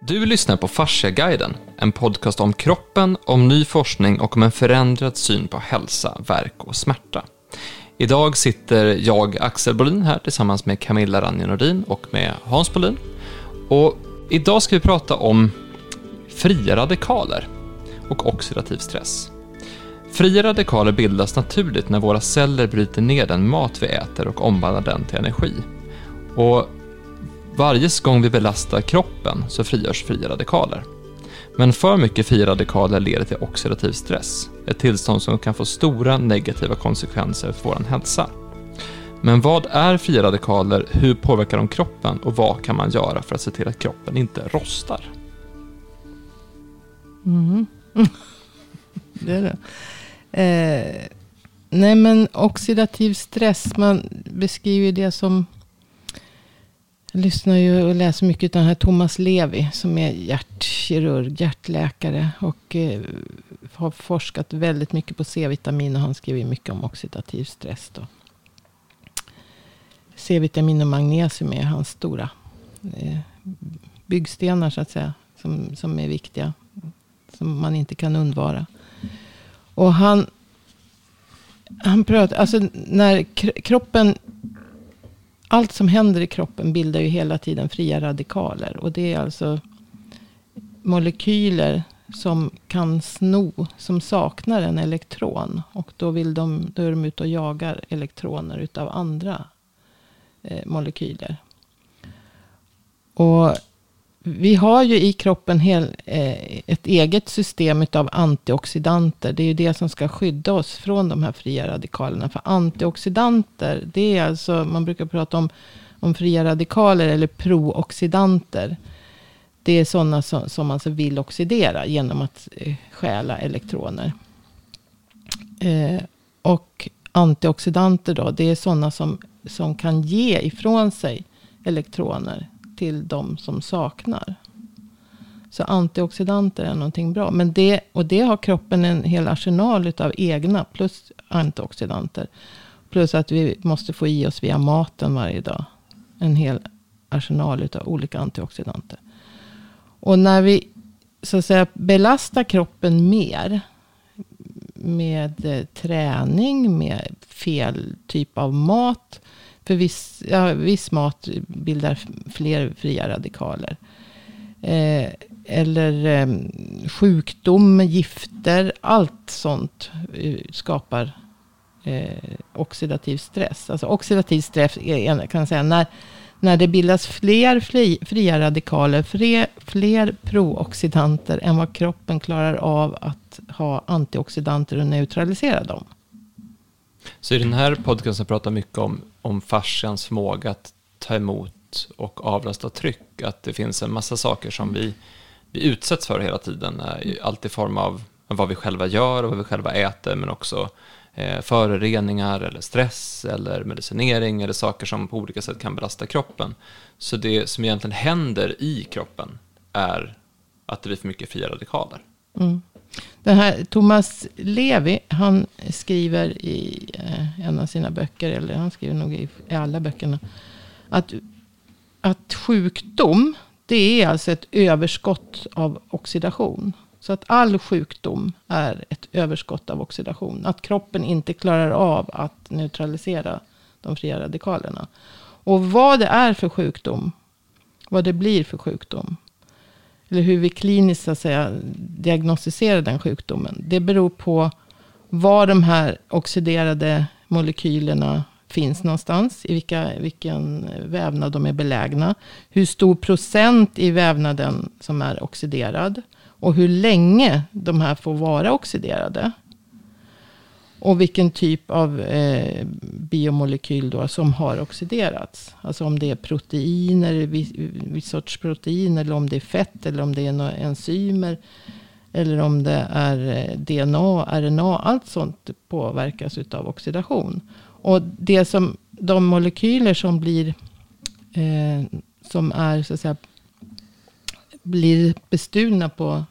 Du lyssnar på Fasciaguiden, en podcast om kroppen, om ny forskning och om en förändrad syn på hälsa, verk och smärta. Idag sitter jag, Axel Bolin, här tillsammans med Camilla Ranje Nordin och med Hans Bolin. Och idag ska vi prata om fria radikaler och oxidativ stress. Fria radikaler bildas naturligt när våra celler bryter ner den mat vi äter och omvandlar den till energi. Och varje gång vi belastar kroppen så frigörs fria radikaler. Men för mycket fria radikaler leder till oxidativ stress, ett tillstånd som kan få stora negativa konsekvenser för vår hälsa. Men vad är fria radikaler, hur påverkar de kroppen och vad kan man göra för att se till att kroppen inte rostar? Mm. det är det. Eh, nej men oxidativ stress, man beskriver det som jag lyssnar ju och läser mycket av den här Thomas Levi. Som är hjärtkirurg, hjärtläkare. Och eh, har forskat väldigt mycket på C-vitamin. Och han skriver mycket om oxidativ stress. Då. C-vitamin och magnesium är hans stora eh, byggstenar så att säga. Som, som är viktiga. Som man inte kan undvara. Och han, han pratar, alltså när kroppen allt som händer i kroppen bildar ju hela tiden fria radikaler. Och det är alltså molekyler som kan sno, som saknar en elektron. Och då, vill de, då är de ute och jagar elektroner utav andra eh, molekyler. Och vi har ju i kroppen hel, eh, ett eget system av antioxidanter. Det är ju det som ska skydda oss från de här fria radikalerna. För antioxidanter, det är alltså, man brukar prata om, om fria radikaler eller prooxidanter. Det är sådana som, som alltså vill oxidera genom att eh, stjäla elektroner. Eh, och antioxidanter då, det är sådana som, som kan ge ifrån sig elektroner till de som saknar. Så antioxidanter är någonting bra. Men det, och det har kroppen en hel arsenal av egna plus antioxidanter. Plus att vi måste få i oss via maten varje dag. En hel arsenal av olika antioxidanter. Och när vi så att säga belastar kroppen mer. Med eh, träning, med fel typ av mat för viss, ja, viss mat bildar fler fria radikaler. Eh, eller eh, sjukdom, gifter, allt sånt eh, skapar eh, oxidativ stress. Alltså oxidativ stress är, kan jag säga, när, när det bildas fler fri, fria radikaler, fler, fler prooxidanter än vad kroppen klarar av att ha antioxidanter och neutralisera dem. Så i den här podcasten pratar mycket om, om fascians förmåga att ta emot och avlasta tryck. Att det finns en massa saker som vi, vi utsätts för hela tiden. Eh, allt i form av vad vi själva gör och vad vi själva äter, men också eh, föroreningar eller stress eller medicinering eller saker som på olika sätt kan belasta kroppen. Så det som egentligen händer i kroppen är att det blir för mycket fria radikaler. Mm. Den här Thomas Levi, han skriver i eh, en av sina böcker, eller han skriver nog i, i alla böckerna, att, att sjukdom, det är alltså ett överskott av oxidation. Så att all sjukdom är ett överskott av oxidation. Att kroppen inte klarar av att neutralisera de fria radikalerna. Och vad det är för sjukdom, vad det blir för sjukdom, eller hur vi kliniskt så att säga, diagnostiserar den sjukdomen. Det beror på var de här oxiderade molekylerna finns någonstans. I vilka, vilken vävnad de är belägna. Hur stor procent i vävnaden som är oxiderad. Och hur länge de här får vara oxiderade. Och vilken typ av eh, biomolekyl då som har oxiderats. Alltså om det är proteiner, viss, viss sorts protein. Eller om det är fett. Eller om det är några enzymer. Eller om det är eh, DNA, RNA. Allt sånt påverkas av oxidation. Och det som, de molekyler som blir, eh, som är så att säga, blir bestulna på,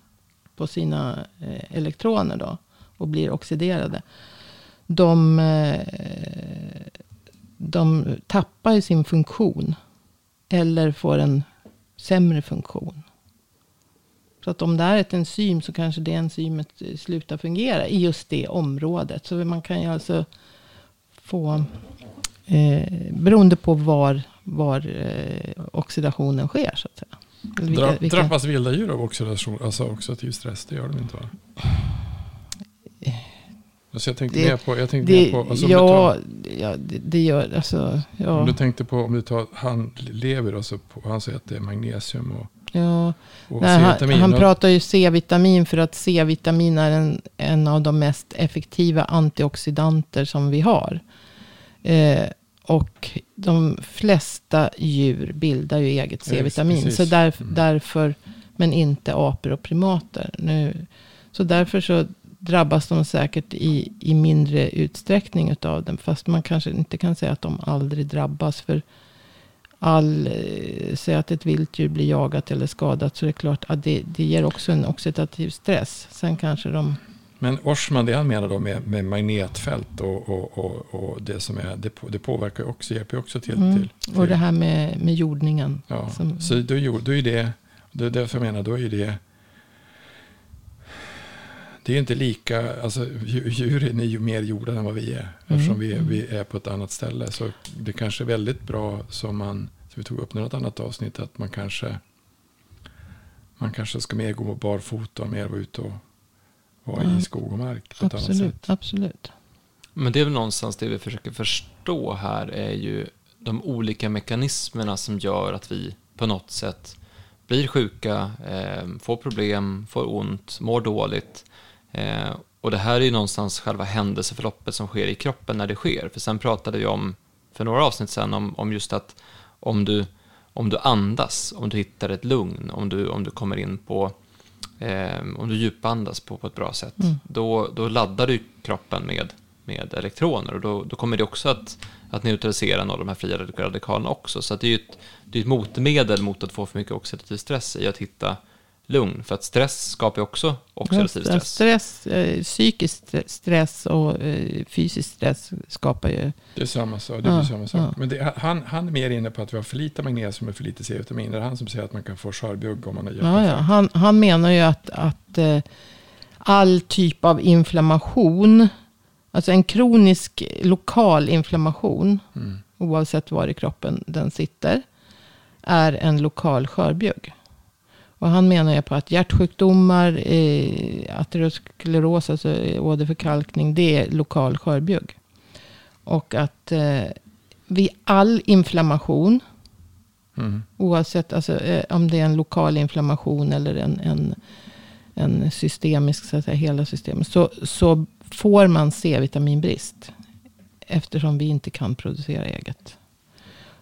på sina eh, elektroner då. Och blir oxiderade de, eh, de tappar sin funktion. Eller får en sämre funktion. Så att om det är ett enzym så kanske det enzymet slutar fungera i just det området. Så man kan ju alltså få, eh, beroende på var, var eh, oxidationen sker så att säga. Vilka, vilka, Drabbas vilda djur av oxidation, alltså oxidativ stress? Det gör de inte va? Alltså jag tänkte Det- mer på, jag tänkte det, mer på alltså ja, du ja det, det gör, alltså, tar, ja. om du tänkte på, om du tar, han lever alltså på, han säger att det är magnesium och, ja. och Nej, han, C-vitamin. han Och- pratar ju C-vitamin för att C-vitamin är en, en av de mest effektiva antioxidanter som vi har. Eh, och de flesta djur bildar ju eget Ja, C-vitamin. precis. Så där, Mm. därför, men inte apor och primater. Nu, så därför så drabbas de säkert i, i mindre utsträckning utav den. Fast man kanske inte kan säga att de aldrig drabbas. För all, eh, säg att ett vilddjur blir jagat eller skadat. Så är det klart att det, det ger också en oxidativ stress. Sen kanske de, Men Orsman, det han menar då med, med magnetfält och, och, och, och det som är, det, på- det påverkar också, hjälper också till. Mm. till, till och det här med, med jordningen. ja. som- Så då, är då är det, det är därför jag menar, då är det, det är inte lika, alltså dju- djuren är ju mer gjorda än vad vi är. Eftersom vi, Mm. vi är på ett annat ställe. Så det kanske är väldigt bra som man, som vi tog upp i något annat avsnitt, att man kanske, man kanske ska mer gå barfota och mer vara ute och vara Ja. i skog och mark på ett annat Absolut, sätt. absolut. Men det är väl någonstans det vi försöker förstå här är ju de olika mekanismerna som gör att vi på något sätt blir sjuka, eh, får problem, får ont, mår dåligt. Eh, och det här är ju någonstans själva händelseförloppet som sker i kroppen när det sker. För sen pratade vi om, för några avsnitt sen, om, om just att om du, om du andas, om du hittar ett lugn, om du, om du kommer in på eh, om du djupandas på, på ett bra sätt, Mm. då, då laddar du kroppen med, med elektroner och då, då kommer det också att, att neutralisera några av de här fria radikalerna också. Så det är ju ett, det är ett motmedel mot att få för mycket oxidativ stress i att hitta lugn. För att stress skapar ju också oxidativ stress. stress eh, psykisk st- stress och eh, fysisk stress skapar ju... Det är samma sak. Det blir Ja, samma sak. ja. Men det, han, han är mer inne på att vi har för lite magnesium och för lite C-vitamin. Det är han som säger att man kan få skörbjugg om man har Ja, ja. Han, han menar ju att, att eh, all typ av inflammation, alltså en kronisk lokal inflammation, Mm. oavsett var i kroppen den sitter, är en lokal skörbjugg. Och han menar ju på att hjärtsjukdomar, eh, ateroskleros, alltså åderförkalkning, det är lokal skörbjugg. Och att eh, vid all inflammation, Mm. oavsett alltså, eh, om det är en lokal inflammation eller en, en, en systemisk, så att säga, hela systemet, så, så får man C-vitaminbrist. Eftersom vi inte kan producera eget.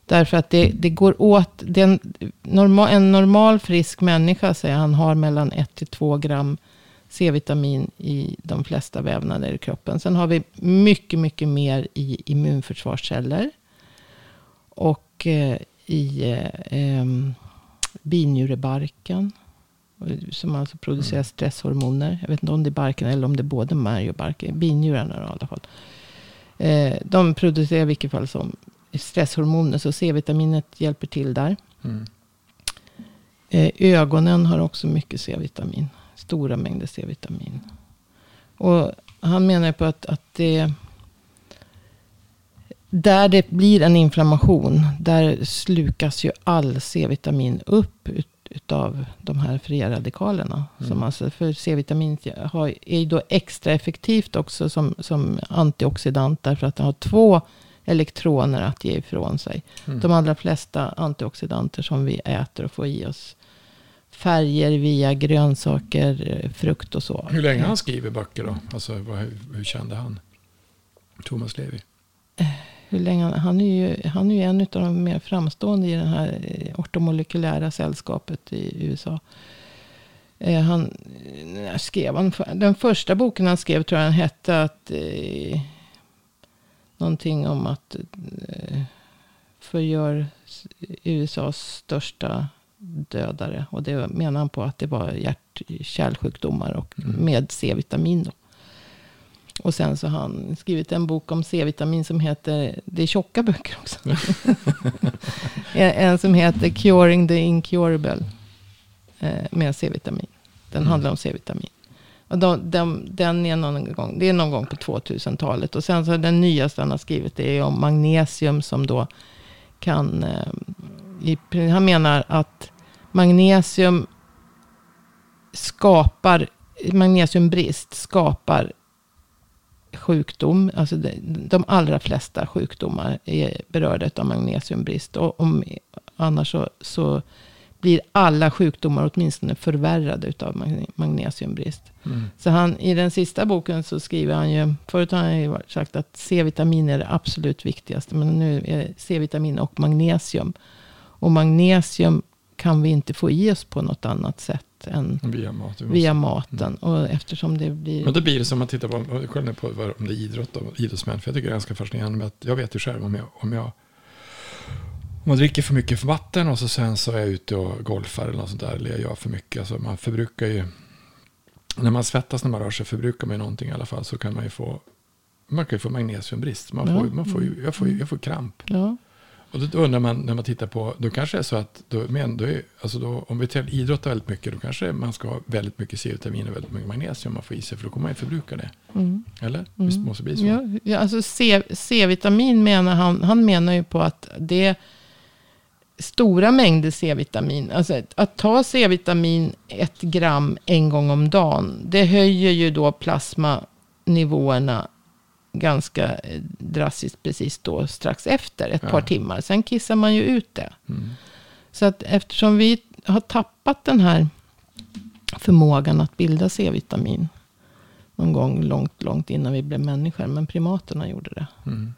Därför att det, det går åt, den, normal, en normal frisk människa, säger han, har mellan 1 till 2 gram C-vitamin i de flesta vävnader i kroppen. Sen har vi mycket, mycket mer i immunförsvarsceller. Och eh, i eh, binjurebarken. Som alltså producerar stresshormoner. Jag vet inte om det är barken eller om det är både märg och bark. Binjurarna i alla fall. Eh, de producerar i vilket fall som stresshormoner. Så C-vitaminet hjälper till där. Mm. Eh, ögonen har också mycket C-vitamin. Stora mängder C-vitamin. Och han menar på att, att det... Där det blir en inflammation. Där slukas ju all C-vitamin upp ut, utav de här fria radikalerna. Mm. Som alltså, för C-vitamin är ju då extra effektivt också som, som antioxidant. Därför att det har två elektroner att ge ifrån sig. Mm. De allra flesta antioxidanter som vi äter och får i oss. Färger via grönsaker, eh, frukt och så. Hur länge han skrivit böcker då? Alltså, vad, hur, hur kände han? Thomas Levi. Hur länge han, är ju, han är ju en av de mer framstående i det här eh, ortomolekylära sällskapet i USA. Eh, han, skrev han, den första boken han skrev tror jag han hette att eh, någonting om att eh, förgör USAs största dödare. Och det menar han på att det var hjärt-kärlsjukdomar och Mm. med C-vitamin. Då. Och sen så har han skrivit en bok om C-vitamin som heter, det är tjocka böcker också. en, en som heter Curing the Incurable. Eh, med C-vitamin. Den Mm. handlar om C-vitamin. Och de, de, den är någon gång, det är någon gång på 2000-talet. Och sen så den nyaste han har skrivit det är om magnesium som då kan... Eh, han menar att magnesium skapar, magnesiumbrist skapar sjukdom. Alltså de, de allra flesta sjukdomar är berörda av magnesiumbrist. Och om, annars så, så blir alla sjukdomar åtminstone förvärrade av magnesiumbrist. Mm. Så han, i den sista boken så skriver han ju, förut har han ju sagt att C-vitamin är det absolut viktigaste. Men nu är C-vitamin och magnesium. Och magnesium kan vi inte få i oss på något annat sätt än Via mat. Vi via maten. Och eftersom det blir... Men då blir det som man tittar på, själv på om det är idrott och idrottsmän. För jag tycker det är ganska fascinerande med att jag vet ju själv om jag, om jag man dricker för mycket vatten och så sen så är jag ute och golfar eller något sånt där. Eller jag gör för mycket. Alltså man förbrukar ju. När man svettas när man rör sig förbrukar man ju någonting i alla fall. Så kan man ju få. Man kan ju få magnesiumbrist. Man Ja. får, man får ju, jag, får jag får kramp. Ja, Och då undrar man när man tittar på, då kanske det är så att, då, men då är, alltså då, om vi idrottar väldigt mycket, då kanske man ska ha väldigt mycket C-vitamin och väldigt mycket magnesium man får i sig, för då kommer man ju förbruka det. mm. Eller? Visst måste det bli så? Ja, ja, alltså C-vitamin menar han, han menar ju på att det stora mängder C-vitamin. Alltså att- ta C-vitamin ett gram en gång om dagen. Det höjer ju då plasmanivåerna ganska eh, drastiskt precis då strax efter ett Ja. par timmar. Sen kissar man ju ut det. Mm. Så att eftersom vi har tappat den här förmågan att bilda C-vitamin. Någon gång långt, långt innan vi blev människor. Men primaterna gjorde det. Mm.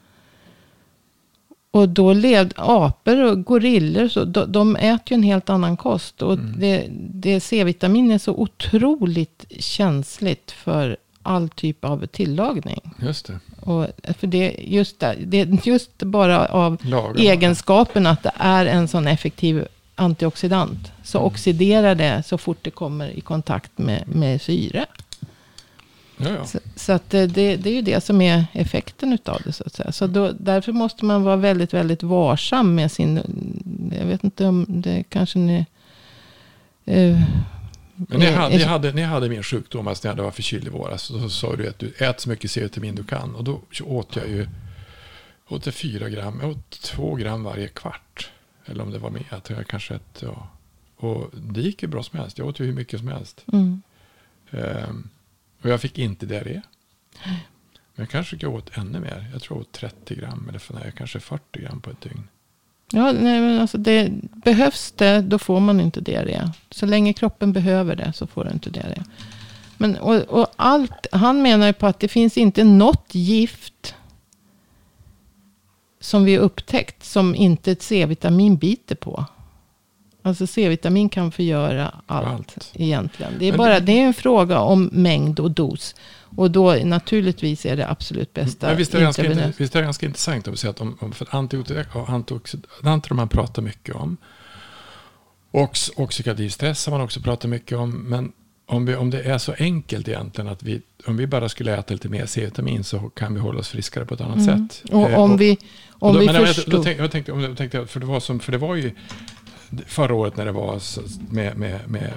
Och då levde apor och gorillor. Så de, de äter ju en helt annan kost. Och Mm. det, det C-vitamin är så otroligt känsligt för all typ av tillagning. Just det. Och för det, just, där, det är just bara av Laga. egenskapen att det är en sån effektiv antioxidant. Så Mm. oxiderar det så fort det kommer i kontakt med, med syre. Så, så att det, det, är ju det som är effekten utav det så att säga. Så då, därför måste man vara väldigt, väldigt varsam med sin, jag vet inte om det kanske ni... eh, Men ni eh, hade, ni, hade, ni hade min sjukdom, alltså när jag var förkyld i våras. Så sa du att du ät så mycket C-vitamin du kan. Och då åt jag ju åt jag fyra gram, jag åt två gram varje kvart. Eller om det var mer, jag tror jag kanske ett, ja. Och det gick ju bra som helst. Jag åt ju hur mycket som helst. Mm. Ehm, och jag fick inte diarré. Men jag kanske jag åt ännu mer. Jag tror jag åt 30 gram eller för nej, kanske 40 gram på ett dygn. Ja, nej, men alltså det, behövs det, då får man inte diarré. Så länge kroppen behöver det så får du inte diarré. Men, och, och allt, han menar ju på att det finns inte något gift som vi upptäckt som inte ett C-vitamin biter på. Alltså C-vitamin kan förgöra allt, Allt. egentligen. Det är, Men- bara, det är en fråga om mängd och dos. Och då naturligtvis är det absolut bästa Men visst är det, ganska, visst är det ganska intressant att säga att om, för antioxid- antioxidanter man pratar mycket om. Och oxidativ stress har man också pratat mycket om. Men om, vi, om det är så enkelt egentligen att vi, om vi bara skulle äta lite mer C-vitamin så kan vi hålla oss friskare på ett annat Mm. sätt. Och Eh, om vi, och om då, vi men jag, förstod... då tänkte, jag tänkte, jag tänkte, för det var som, för det var ju förra året när det var med, med, med,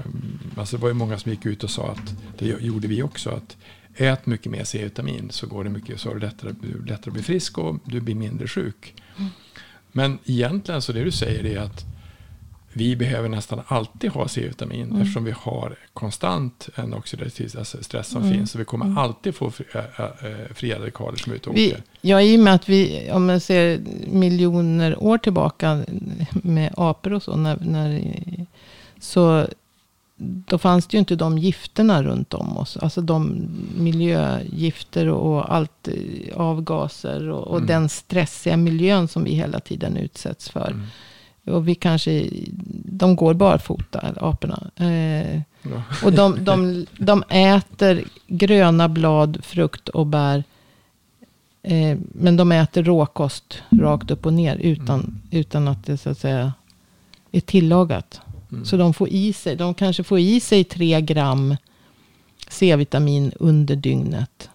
alltså det var ju många som gick ut och sa att, det gjorde vi också, att ät mycket mer C-vitamin så går det mycket, så har du lättare, lättare att bli frisk och du blir mindre sjuk. Men egentligen så det du säger är att vi behöver nästan alltid ha C-vitamin Mm. eftersom vi har konstant en oxidativ stress som Mm. finns. Så vi kommer alltid få fri, äh, fria radikaler som är ute och Vi, åker. ja, i och med att vi, om man ser miljoner år tillbaka med apor och så, när, när, så då fanns det ju inte de gifterna runt om oss. Alltså de miljögifter och allt, eh, avgaser och, och Mm. den stressiga miljön som vi hela tiden utsätts för. Och vi kanske, de går barfota, aporna. Eh, Ja. och de, de, de äter gröna blad, frukt och bär. Eh, men de äter råkost rakt upp och ner utan, Mm. utan att det så att säga är tillagat. Mm. Så de får i sig, de kanske får i sig tre gram C-vitamin under dygnet.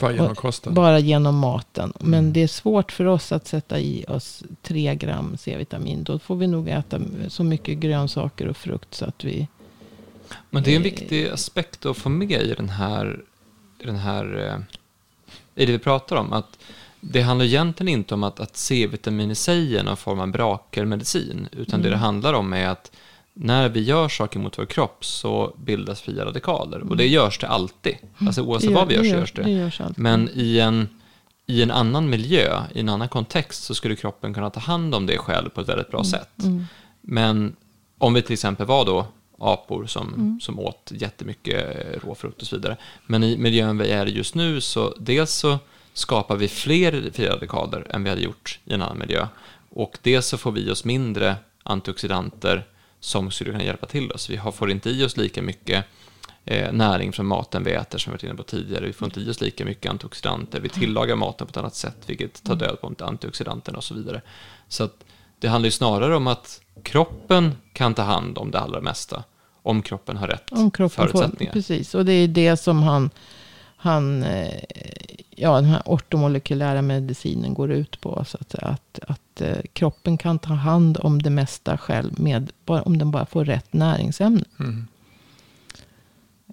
Bara genom kosten. Bara genom maten. Men Mm. det är svårt för oss att sätta i oss tre gram C-vitamin. Då får vi nog äta så mycket grönsaker och frukt så att vi Men det är en viktig aspekt att få med i den här, i den här, eh, i det vi pratar om. Att det handlar egentligen inte om att, att C-vitamin i sig är någon form av brakermedicin, utan det det handlar om är att när vi gör saker mot vår kropp så bildas fria radikaler. Och det görs det alltid. Alltså oavsett vad vi gör så görs det. det görs. Men i en, i en annan miljö, i en annan kontext, så skulle kroppen kunna ta hand om det själv på ett väldigt bra sätt. Men om vi till exempel var då apor som, som åt jättemycket rå frukt och så vidare. Men i miljön vi är i just nu så dels så skapar vi fler fria radikaler än vi hade gjort i en annan miljö. Och dels så får vi oss mindre antioxidanter som skulle kunna hjälpa till oss. Vi har, får inte i oss lika mycket eh, näring från maten vi äter som vi varit inne på tidigare. Vi får inte i oss lika mycket antioxidanter. Vi tillagar maten på ett annat sätt vilket tar död på antioxidanterna och så vidare. Så att det handlar ju snarare om att kroppen kan ta hand om det allra mesta. Om kroppen har rätt Om kroppen får, förutsättningar. precis. Och det är det som han, han eh, ja, den här ortomolekylära medicinen går ut på. Så att, att, att eh, kroppen kan ta hand om det mesta själv. Med, bara, om den bara får rätt näringsämnen. Mm.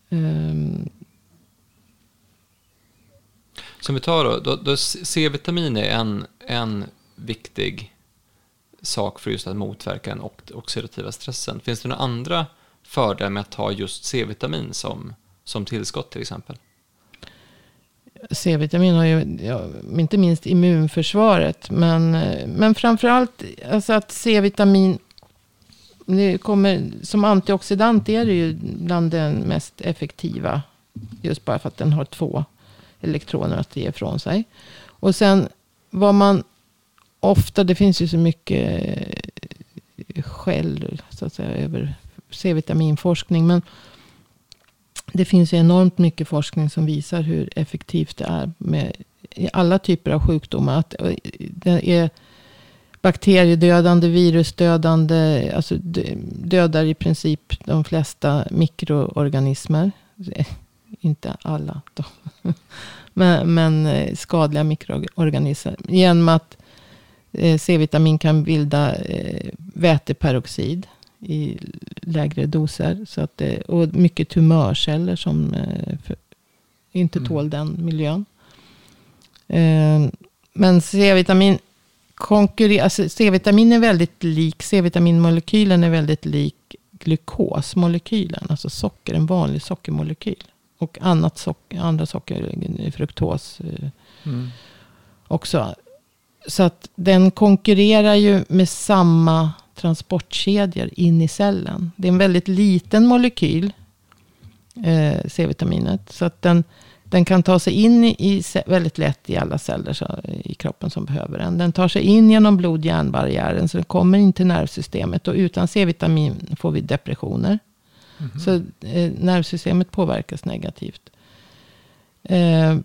Ehm, Som vi tar då, då, då C-vitamin är en, en viktig sak för just att motverka den ox- oxidativa stressen. Finns det några andra fördelar med att ta just C-vitamin som, som tillskott till exempel? C-vitamin har ju, ja, inte minst immunförsvaret. Men, men framförallt alltså att C-vitamin, det kommer, som antioxidant är det ju bland den mest effektiva. Just bara för att den har två elektroner att ge ifrån sig. Och sen vad man ofta, det finns ju så mycket eh, skäll så att säga över C-vitaminforskning. Men det finns ju enormt mycket forskning som visar hur effektivt det är med i alla typer av sjukdomar. Att eh, det är bakteriedödande, virusdödande, alltså dödar i princip de flesta mikroorganismer. Inte alla då. Men, men eh, skadliga mikroorganismer. Genom att eh, C-vitamin kan bilda väteperoxid i lägre doser. Så att det, och mycket tumörceller som eh, för, inte Mm. tål den miljön. Eh, men C-vitamin konkurrerar, alltså C-vitamin är väldigt lik, C-vitaminmolekylen är väldigt lik glukosmolekylen, alltså socker, en vanlig sockermolekyl. Och annat socker, andra socker, fruktos eh, Mm. också. Så att den konkurrerar ju med samma transportkedjor in i cellen. Det är en väldigt liten molekyl, eh, C-vitaminet. Så att den, den kan ta sig in i, i väldigt lätt i alla celler så, i kroppen som behöver den. Den tar sig in genom blod-hjärnbarriären så den kommer in till nervsystemet. Och utan C-vitamin får vi depressioner. Så eh, nervsystemet påverkas negativt. Eh,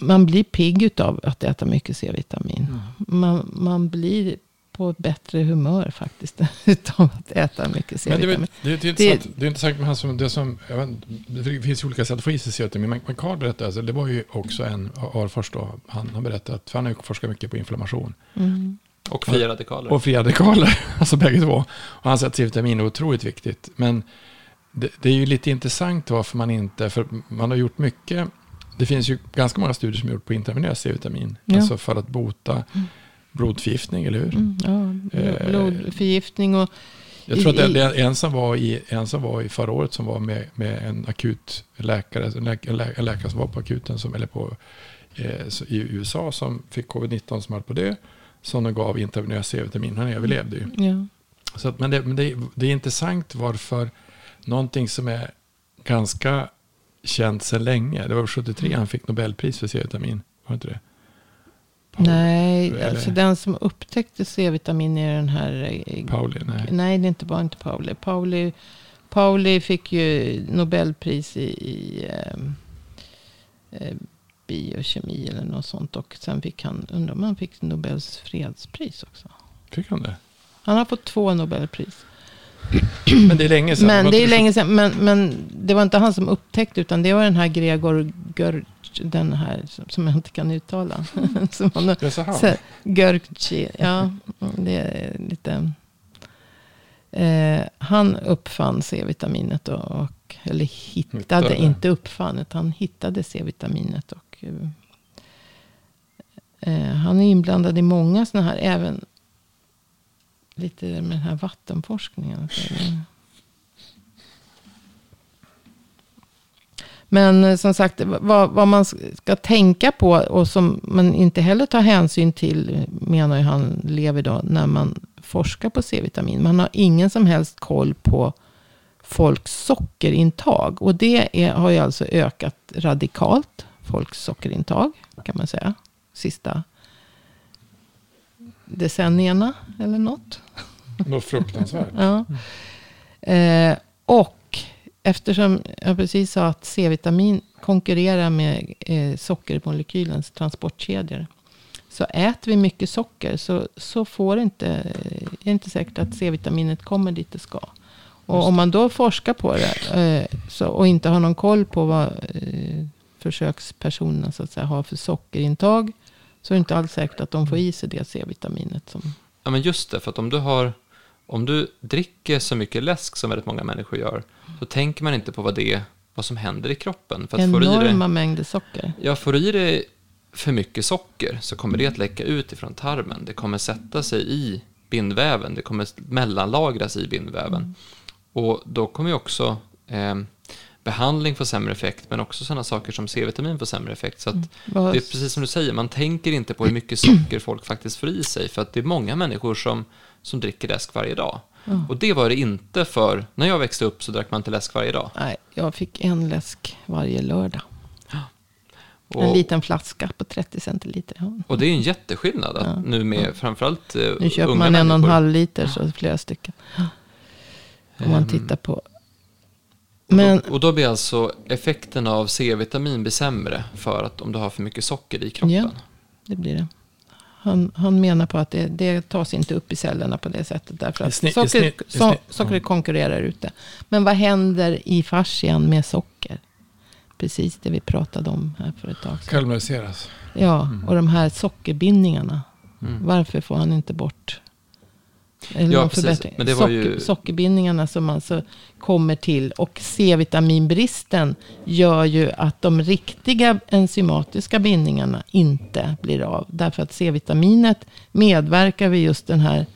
man blir pigg utav att äta mycket C-vitamin. Man, man blir på ett bättre humör faktiskt. utav att äta mycket det, C-vitamin. det, är det, är intressant, det är intressant med han som, det som, jag vet, det finns ju olika sätt att få i sig C-vitamin. Men, Carl berättade, alltså, det var ju också en, Arfors då, han har berättat, att, för han har ju forskat mycket på inflammation. Mm. Och fria radikaler. Och fria radikaler, alltså bägge två. Och han säger att C-vitamin är otroligt viktigt. Men det, det är ju lite intressant varför man inte, för man har gjort mycket, det finns ju ganska många studier som är gjort på intravenöst C-vitamin. Ja. Alltså för att bota blodförgiftning, eller hur? Mm, ja, Eh, blodförgiftning och Jag tror att det, en som var i, en som var i förra året som var med, med en akut läkare, en, lä, en läkare som var på akuten, som, eller på, eh, så- i USA som fick covid-19 som höll på det. Som de gav intravenös C-vitamin, han överlevde ju. ja, Så att, men det, men det, det är intressant varför någonting som är ganska känt sedan länge, det var 73 han fick Nobelpris för C-vitamin, var det inte det? Paul- nej, eller- alltså den som upptäckte C-vitamin är den här... eh, Pauli, nej. Nej, det är inte bara inte Pauli. Pauli, Pauli fick ju Nobelpris i, i ehm, eh, biokemi eller något sånt. Och sen fick han, undrar om han fick Nobels fredspris också. Fick han det? Han har fått två Nobelpris. Men det är länge sedan. Men var det är länge sedan. Men, men det var inte han som upptäckte. Utan det var den här Gregor Görc. Den här som, jag inte kan uttala. som han, Det är så här. så, Görci. Ja, det är lite... Eh, han uppfann C-vitaminet. Och, och, eller hittade, Hittade. inte uppfann. Utan han hittade C-vitaminet. Och, eh, eh, han är inblandad i många sådana här. Även lite med den här vattenforskningen. Men eh, som sagt, vad, vad man ska tänka på och som man inte heller tar hänsyn till, menar ju han Levi då, när man forskar på C-vitamin. Man har ingen som helst koll på folks sockerintag. Och det är, har ju alltså ökat radikalt, folks sockerintag, kan man säga, sista decennierna eller något. Något fruktansvärt. Ja. Eh, och eftersom jag precis sa att C-vitamin konkurrerar med eh, sockermolekylens transportkedjor. Så äter vi mycket socker så, så får inte, är det inte säkert att C-vitaminet kommer dit det ska. Och om man då forskar på det eh, så, och inte har någon koll på vad eh, försökspersonerna så att säga, har för sockerintag. Så är det inte alls säkert att de får i sig det C-vitaminet. Som, Ja, men just det, för att om du har om du dricker så mycket läsk som väldigt många människor gör, så tänker man inte på vad det vad som händer i kroppen. För att enorma mängder socker. Ja, får du i dig för mycket socker så kommer det att läcka ut ifrån tarmen. Det kommer sätta sig i bindväven. Det kommer mellanlagras i bindväven. Och då kommer ju också eh, behandling få sämre effekt, men också sådana saker som C-vitamin får sämre effekt. Så Vad- det är precis som du säger, man tänker inte på hur mycket socker folk faktiskt får i sig, för att det är många människor som, som dricker läsk varje dag. Och det var det inte för, när jag växte upp så drack man inte läsk varje dag. Nej, jag fick en läsk varje lördag. Och, En liten flaska på 30 centiliter. Ja. och det är en jätteskillnad Ja. nu med framförallt eh, Nu köper man en och en halv liter, så flera stycken. Om man Ehm, tittar på. Och Men då, och då blir alltså effekten av C-vitamin blir sämre för att om du har för mycket socker i kroppen. Ja. det blir det. Han, han menar på att det, det tas inte upp i cellerna på det sättet. Därför att snitt- i socker, snitt- so, konkurrerar ut det. Men vad händer i fascian med socker? Precis det vi pratade om här för ett tag sedan. Karamelliseras. Ja, och de här sockerbindningarna. Mm. Varför får han inte bort? Eller Ja, precis. Men det var Socker, ju- Sockerbindningarna som alltså kommer till. Och C-vitaminbristen gör ju att de riktiga enzymatiska bindningarna inte blir av. Därför att C-vitaminet medverkar vid just den här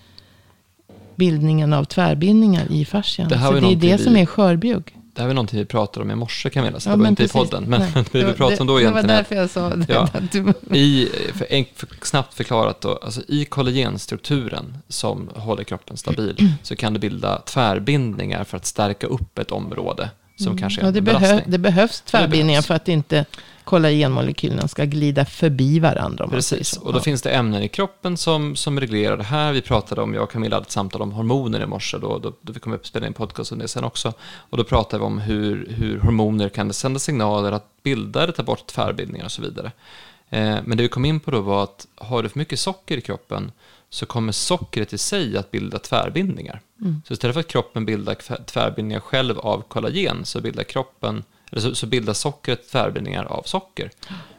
bildningen av tvärbindningar i fascian. Det Så det är det någonting som vi- är skörbjugg. Det här var någonting vi pratade om i morse Camilla, så Ja, det var inte precis. i podden. Men Nej. det vi pratade om då egentligen Det var därför jag sa det. Ja. Du, I, för, enk- för snabbt förklarat då, alltså i kollagenstrukturen som håller kroppen stabil så kan det bilda tvärbindningar för att stärka upp ett område som kanske är Ja, en det, behö, det behövs tvärbindningar för att inte kollagenmolekylerna ska glida förbi varandra. Precis, och då Ja. finns det ämnen i kroppen som, som reglerar det här. Vi pratade om, jag och Camilla hade ett samtal om hormoner i morse, då, då, då vi kommer att spela in podcast om det sen också. Och då pratade vi om hur, hur hormoner kan sända signaler att bilda eller ta bort tvärbindningar och så vidare. Eh, men det vi kom in på då var att har du för mycket socker i kroppen så kommer sockret i sig att bilda tvärbindningar. Så istället för att kroppen bildar tvärbindningar själv av kollagen så bildar kroppen eller så, så bildar sockret tvärbindningar av socker.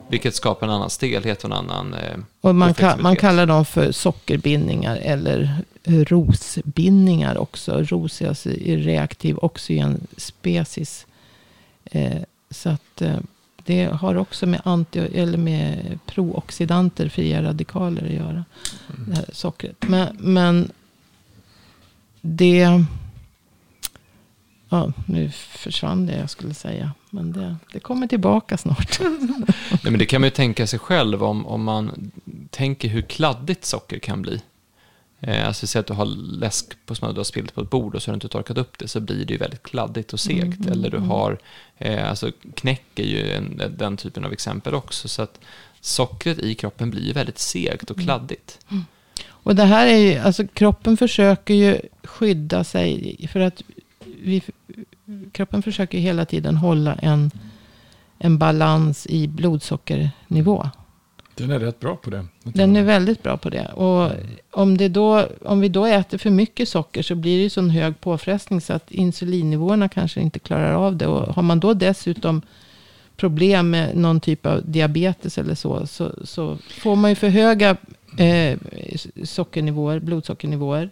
Vilket skapar en annan stelhet och en annan eh, Och man, ka, man kallar dem för sockerbindningar eller rosbindningar också. Ros är alltså reaktiv oxygenspecies. Eh, så att eh, det har också med, anti, eller med prooxidanter, fria radikaler att göra. Det här sockret. Men, men det... Ja, nu försvann det jag skulle säga. Men det, det kommer tillbaka snart. Nej, men det kan man ju tänka sig själv om, om man tänker hur kladdigt socker kan bli. Eh, alltså säg att du har läsk på som du har spillt på ett bord och så har du inte torkat upp det så blir det ju väldigt kladdigt och segt. Mm, Eller du har, eh, alltså knäck är ju en, den typen av exempel också. Så att sockret i kroppen blir ju väldigt segt och kladdigt. Och det här är ju, alltså kroppen försöker ju skydda sig. För att vi, kroppen försöker hela tiden hålla en, en balans i blodsockernivå. Den är rätt bra på det. Den är väldigt bra på det. Och om, det då, om vi då äter för mycket socker så blir det ju sån hög påfrestning så att insulinnivåerna kanske inte klarar av det. Och har man då dessutom problem med någon typ av diabetes eller så, så, så får man ju för höga eh, sockernivåer, blodsockernivåer.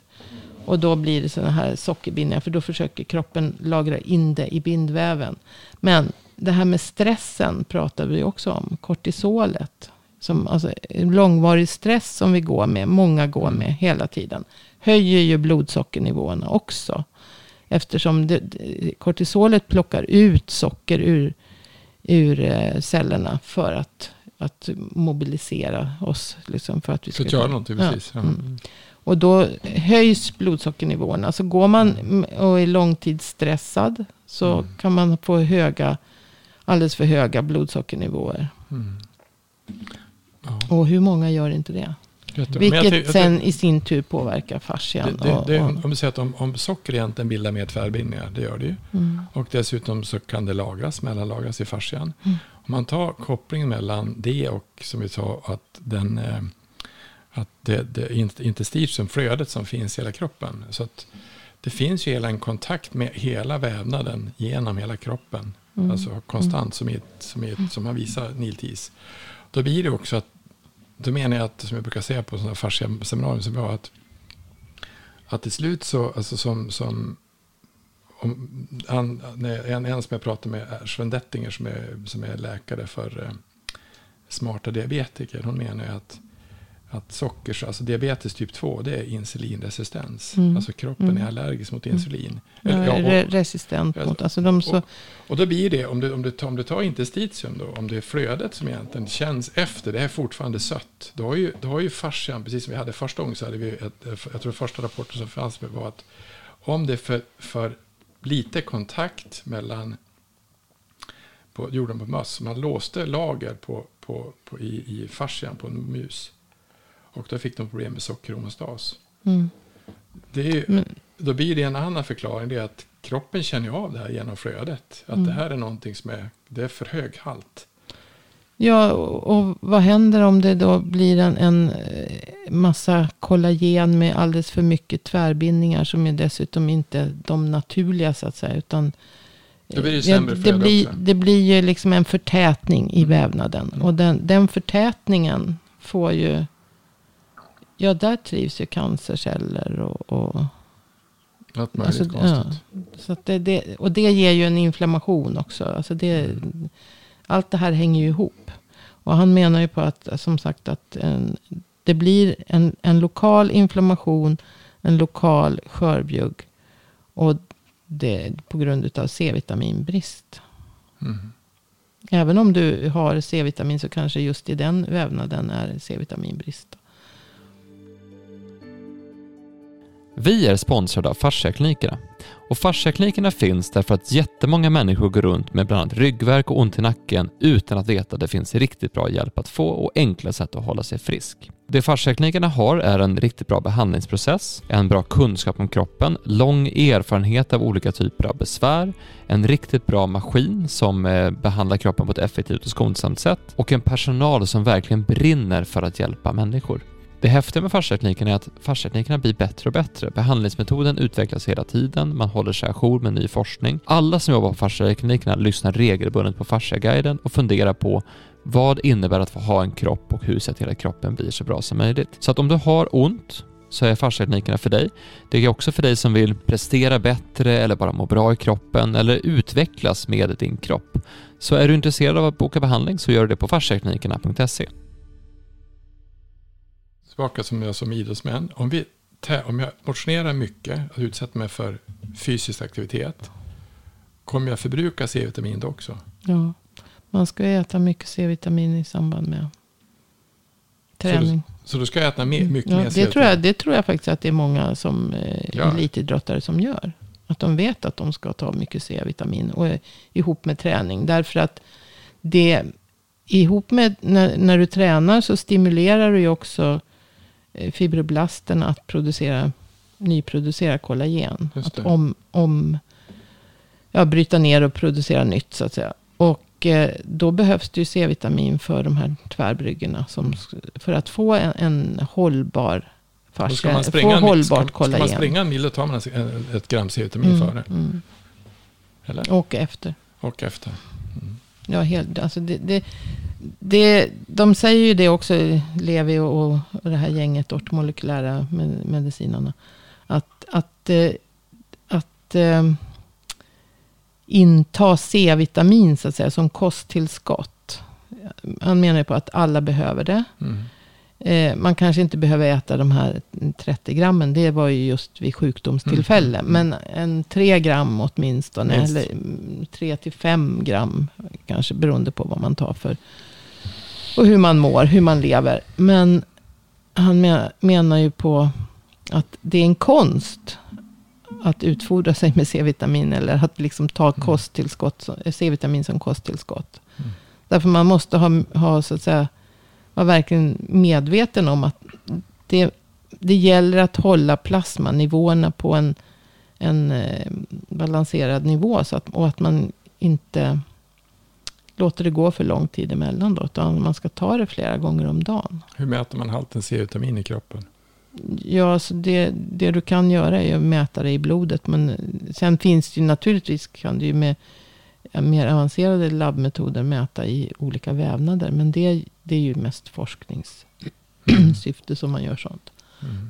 Och då blir det sådana här sockerbindningar. För då försöker kroppen lagra in det i bindväven. Men det här med stressen pratar vi också om. Kortisolet. Som, alltså, långvarig stress som vi går med. Många går med hela tiden. Höjer ju blodsockernivåerna också. Eftersom det, kortisolet plockar ut socker ur, ur eh, cellerna. För att, att mobilisera oss. Liksom, för att vi ska göra någonting, Ja, precis. Ja. mm. Och då höjs blodsockernivåerna. Så går man m- och är långtidsstressad. Så Mm. kan man få höga, alldeles för höga blodsockernivåer. Mm. Ja, Och hur många gör inte det? jättebra. Men jag Vilket tänk- jag sen i sin tur påverkar fascian. det, det, och, det, om vi säger att om, om socker egentligen bildar mer tvärbindningar, det gör det ju. mm, Och dessutom så kan det lagras, mellanlagras i fascian. Mm. Om man tar kopplingen mellan det och som vi sa att den eh, att det, det int- interstitium, flödet som finns i hela kroppen. Så att det finns ju hela en kontakt med hela vävnaden genom hela kroppen. Mm. Alltså konstant som, i ett, som, i ett, som man visar Niltis. Då blir det också att, då menar jag att, som jag brukar säga på sådana fascia-seminarier som jag har, att, att till slut så, alltså som, som om, han, en, en som jag pratade med, är Sven Dettinger, som är, som är läkare för eh, smarta diabetiker. Hon menar ju att, att sockers, alltså diabetes typ 2, det är insulinresistens. Mm. Alltså kroppen Mm. är allergisk mot insulin. jag Eller, ja, och, resistent mot. Alltså de så, och då blir det, om du, om, du, om du tar interstitium då, om det är flödet som egentligen känns efter, det är fortfarande sött. Då har ju, då har ju fascian, precis som vi hade första gången, så hade vi ett, jag tror första rapporten som fanns med var att om det är för, för lite kontakt mellan på jorden på möss, man låste lager på, på, på, i, i fascian på en mus. Och då fick de problem med sockerhomostas. mm, Det är ju, då blir det en annan förklaring. Det är att kroppen känner ju av det här genom flödet. Att Mm. det här är någonting som är, det är för hög halt. ja, och, vad händer om det då blir en, en eh, massa kollagen med alldeles för mycket tvärbindningar. Som är dessutom inte de naturliga så att säga. Utan Då blir det Ja, sämre det, flöde blir, också. det blir ju liksom en förtätning i Mm. vävnaden. Mm. Och den, den förtätningen får ju... Ja, där trivs ju cancerceller. Och, och, Något möjligt alltså, konstigt. så att det, det, och det ger ju en inflammation också. Alltså det, Mm. Allt det här hänger ju ihop. Och han menar ju på att, som sagt, att en, det blir en, en lokal inflammation, en lokal skörbjugg. Och det på grund av C-vitaminbrist. Mm. Även om du har C-vitamin så kanske just i den vävnaden är C-vitaminbrist. Vi är sponsrade av Fasciaklinikerna. Och Fasciaklinikerna finns därför att jättemånga människor går runt med bland annat ryggvärk och ont i nacken utan att veta att det finns riktigt bra hjälp att få och enkla sätt att hålla sig frisk. Det Fasciaklinikerna har är en riktigt bra behandlingsprocess, en bra kunskap om kroppen, lång erfarenhet av olika typer av besvär, en riktigt bra maskin som eh, behandlar kroppen på ett effektivt och skonsamt sätt och en personal som verkligen brinner för att hjälpa människor. Det häftiga med fasciatekniken är att fasciateknikerna blir bättre och bättre. Behandlingsmetoden utvecklas hela tiden, man håller sig ajour med ny forskning. Alla som jobbar på fasciateknikerna lyssnar regelbundet på Fasciaguiden och funderar på vad innebär att få ha en kropp och hur ser till att kroppen blir så bra som möjligt. Så att om du har ont så är fasciateknikerna för dig. Det är också för dig som vill prestera bättre eller bara må bra i kroppen eller utvecklas med din kropp. Så är du intresserad av att boka behandling så gör du det på fasciaklinikerna.se. Tillbaka som jag som idrottsmän. Om, vi, om jag motionerar mycket och utsätter mig för fysisk aktivitet. Kommer jag förbruka C-vitamin då också? Ja, man ska äta mycket C-vitamin i samband med träning. Så då ska jag äta mer, mycket ja, mer det, C-vitamin? tror jag, det tror jag faktiskt att det är många som eh, Ja. elitidrottare som gör. Att de vet att de ska ta mycket C-vitamin och, eh, ihop med träning. Därför att det ihop med när, när du tränar så stimulerar du ju också eh, fibroblasterna att producera, nyproducera kollagen. Att om, om, ja, bryta ner och producera nytt så att säga. Och eh, då behövs det ju C-vitamin för de här tvärbryggorna. Som, för att få en, en hållbar ska fascia, man få springa, hållbart ska, ska kollagen. man springa en mil då tar man en- ett gram C-vitamin Mm, före. mm. Eller? Och efter. Och efter. Ja, helt, alltså det, det, det, de säger ju det också, Levi och, och det här gänget ortomolekylära med, medicinarna. Att, att, eh, att eh, inta C-vitamin så att säga som kosttillskott. Han menar ju på att alla behöver det. Mm. Eh, man kanske inte behöver äta de här 30 grammen. Det var ju just vid sjukdomstillfälle. Mm. Men en 3 gram åtminstone. Minst. Eller 3 till 5 gram. Kanske beroende på vad man tar för. Och hur man mår, hur man lever. Men han me- menar ju på att det är en konst. Att utfodra sig med C-vitamin. Eller att liksom ta kosttillskott, som- eh, C-vitamin som kosttillskott. Mm. Därför man måste ha, ha så att säga vara verkligen medveten om att det, det gäller att hålla plasmanivåerna på en, en eh, balanserad nivå. Så att, och att man inte låter det gå för lång tid emellan. Då, utan man ska ta det flera gånger om dagen. Hur mäter man halten C-vitamin i kroppen? Ja, så det, det du kan göra är att mäta det i blodet. Men sen finns det ju naturligtvis kan du ju med mer avancerade labbmetoder mäta i olika vävnader. Men det, det är ju mest forskningssyfte som man gör sånt. Mm.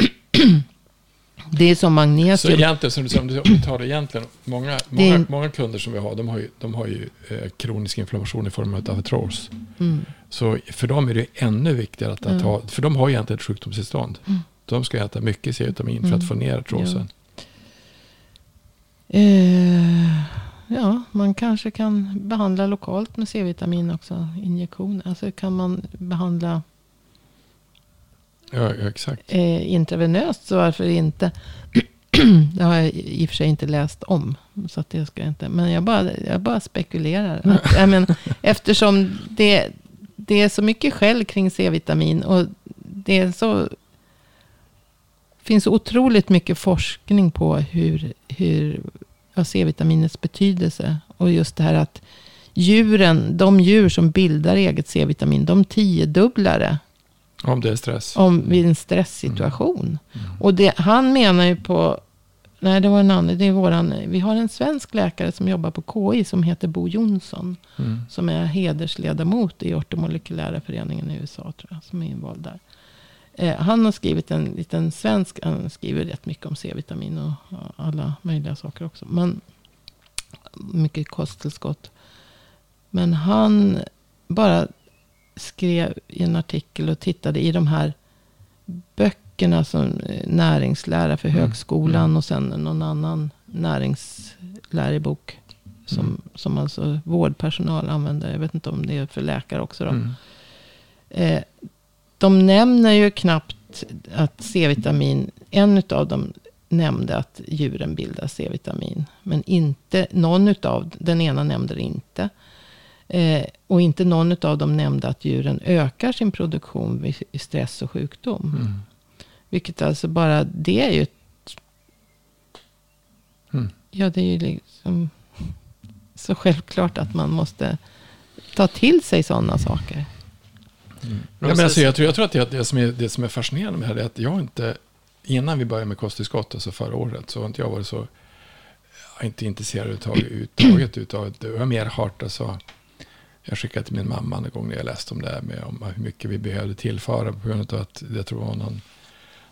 Det är som Så magnesium. egentligen, som du säger, om du- tar det egentligen, många, Det många, kunder som vi har, de har ju, de har ju eh, kronisk inflammation i form av artros. Mm. Så för dem är det ännu viktigare att, att Mm. ha, för de har ju egentligen ett sjukdomstillstånd. Mm. De ska äta mycket C-vitamin för Mm. att få ner artrosen. Eh, ja, man kanske kan behandla lokalt med C-vitamin också. Injektion. Alltså kan man behandla Ja, exakt. eh, intravenöst så varför inte? det har jag i och för sig inte läst om. Så att det ska jag inte. Men jag bara, jag bara spekulerar. Att, jag men, eftersom det, det är så mycket skäll kring C-vitamin. Och det är så, finns otroligt mycket forskning på hur, hur C-vitaminets betydelse. Och just det här att djuren, de djur som bildar eget C-vitamin, de tiodubblar det Om det är stress. om vid en stresssituation. Mm. Och det, han menar ju på, nej det var en annan, det är våran, vi har en svensk läkare som jobbar på KI som heter Bo Jonsson. Mm. Som är hedersledamot i ortomolekylära föreningen i USA tror jag, som är invald där. Eh, han har skrivit en liten svensk, han skriver rätt mycket om C-vitamin och alla möjliga saker också. Men mycket kosttillskott. Men han bara skrev i en artikel och tittade i de här böckerna som eh, näringslära för Mm, högskolan mm. och sen någon annan näringslärobok. Som, Mm. som alltså vårdpersonal använder. Jag vet inte om det är för läkare också. Då. Mm. Eh, de nämner ju knappt att C-vitamin, en av dem nämnde att djuren bildar C-vitamin. Men inte, någon utav, den ena nämnde det inte. Eh, och inte någon av dem nämnde att djuren ökar sin produktion vid stress och sjukdom. Mm. Vilket alltså bara, det är ju ett, Mm. ja det är ju liksom så självklart att man måste ta till sig sådana saker. Ja, men alltså, jag, tror, jag tror att det, det, som är, det som är fascinerande med det här är att jag inte, innan vi började med kosttillskott, alltså förra året, så har inte jag varit så, jag är inte intresserad överhuvudtaget utav det. Jag har mer hört, alltså, jag skickade till min mamma en gång när jag läste om det här med om hur mycket vi behövde tillföra på grund av att jag tror det var någon,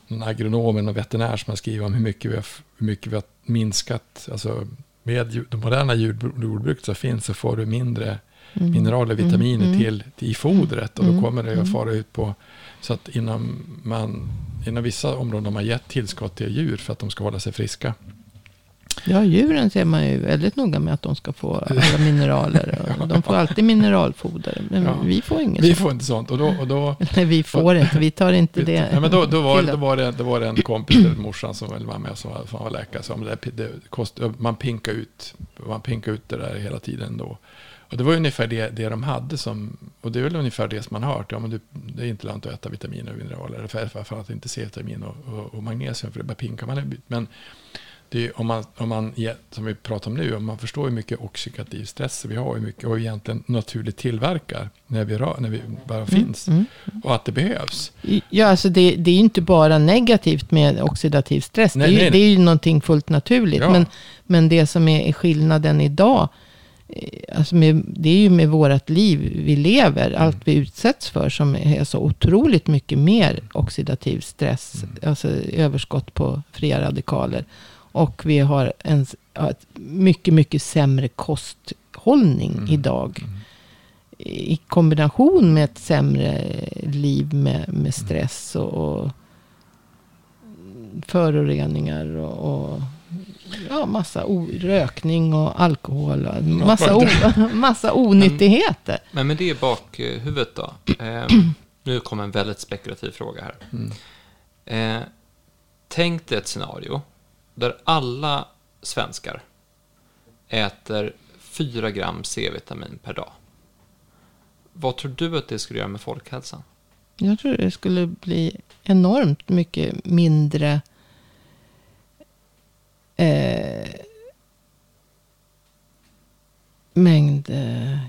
någon agronom eller veterinär som har skrivit om hur mycket vi har, hur mycket vi har minskat, alltså med det moderna jord- jordbruket så finns så får du mindre Mm. mineraler och vitaminer Mm, mm. till, till i fodret. Och då Mm, kommer det att mm. fara ut på... Så att inom, man, inom vissa områden har man gett tillskott till djur för att de ska hålla sig friska. Ja, djuren ser man ju väldigt noga med att de ska få alla mineraler. Och De får alltid mineralfoder. Men Ja. vi får inget Vi får inte sånt. Och då, och då, Nej, vi får inte. Vi tar inte det. ja, men då, då, var, då, var det, då var det en kompis, eller morsan som var med, som var, som var läkare, som det, det kost, man pinkar ut, man pinkar ut det där hela tiden då. Och det var ungefär det, det de hade som, och det är väl ungefär det som man har hört, ja men du, det är inte lönt att äta vitaminer och mineraler, för, för, att inte C-vitamin och, och, och magnesium, för det bara pinkar man. Men det är, om man, om man, som vi pratar om nu, om man förstår hur mycket oxidativ stress vi har, hur mycket och egentligen naturligt tillverkar när vi, rör, när vi bara finns, Mm. och att det behövs. Ja, alltså det, det är ju inte bara negativt med oxidativ stress. Nej, det, är, ju- nej. det är ju någonting fullt naturligt. Ja. Men, men det som är, skillnaden idag eh, Alltså med, det är ju med vårt liv vi lever, allt vi utsätts för som är så otroligt mycket mer oxidativ stress, alltså överskott på fria radikaler. Och vi har en mycket, mycket sämre kosthållning idag. I kombination med ett sämre liv med, med stress och, och föroreningar och, och ja, massa rökning och alkohol. Och massa, o, massa onyttigheter. Men med det i bakhuvudet då. Eh, nu kommer en väldigt spekulativ fråga här. Eh, tänk dig ett scenario där alla svenskar äter 4 gram C-vitamin per dag. Vad tror du att det skulle göra med folkhälsan? Jag tror det skulle bli enormt mycket mindre eh, mängd eh,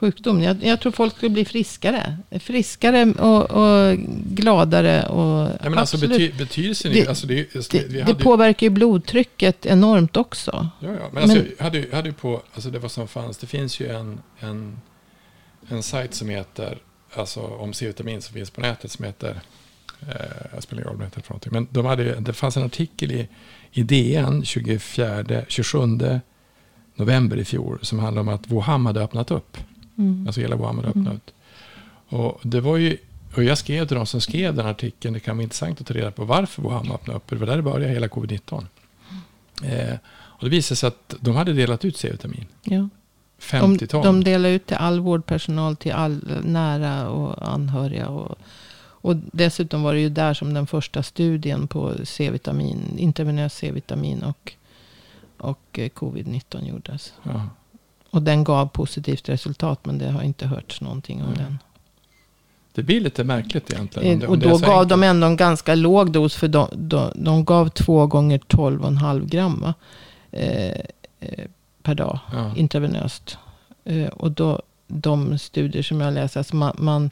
sjukdom. Jag, jag tror folk skulle bli friskare. Friskare och, och gladare. Och Ja, men alltså absolut. bety, betydelsen Det-. Alltså det, alltså det, det, hade, påverkar ju blodtrycket enormt också. Ja, ja. Men, alltså, Men- jag hade, hade på, alltså det var som fanns, det finns ju en, en, en sajt som heter, alltså om C-vitamin som finns på nätet som heter, eh, jag spelar ingen roll heter för någonting, men de hade, det fanns en artikel i, i DN 24, 27 november i fjol som handlade om att Wuhan hade öppnat upp. Mm. Alltså hela Wuhan hade öppnat upp. Och det var ju, och jag skrev till de som skrev den artikeln, det kan vara intressant att ta reda på varför Wuhan öppnade upp. Det var där det började, hela covid-19. Eh, och det visade sig att de hade delat ut C-vitamin. Ja. 50 De, ton. de delar ut till all vårdpersonal, till all nära och anhöriga. Och, och dessutom var det ju där som den första studien på C-vitamin, intravenös C-vitamin och, och eh, covid-19 gjordes. ja. Och den gav positivt resultat, men det har inte hörts någonting om Nej. den. Det blir lite märkligt egentligen. Eh, och då gav enkelt. de ändå en ganska låg dos, för de, de, de gav två gånger 12,5 gram? Eh, eh, per dag Ja. intravenöst. Eh, och då, de studier som jag läser, alltså man, man,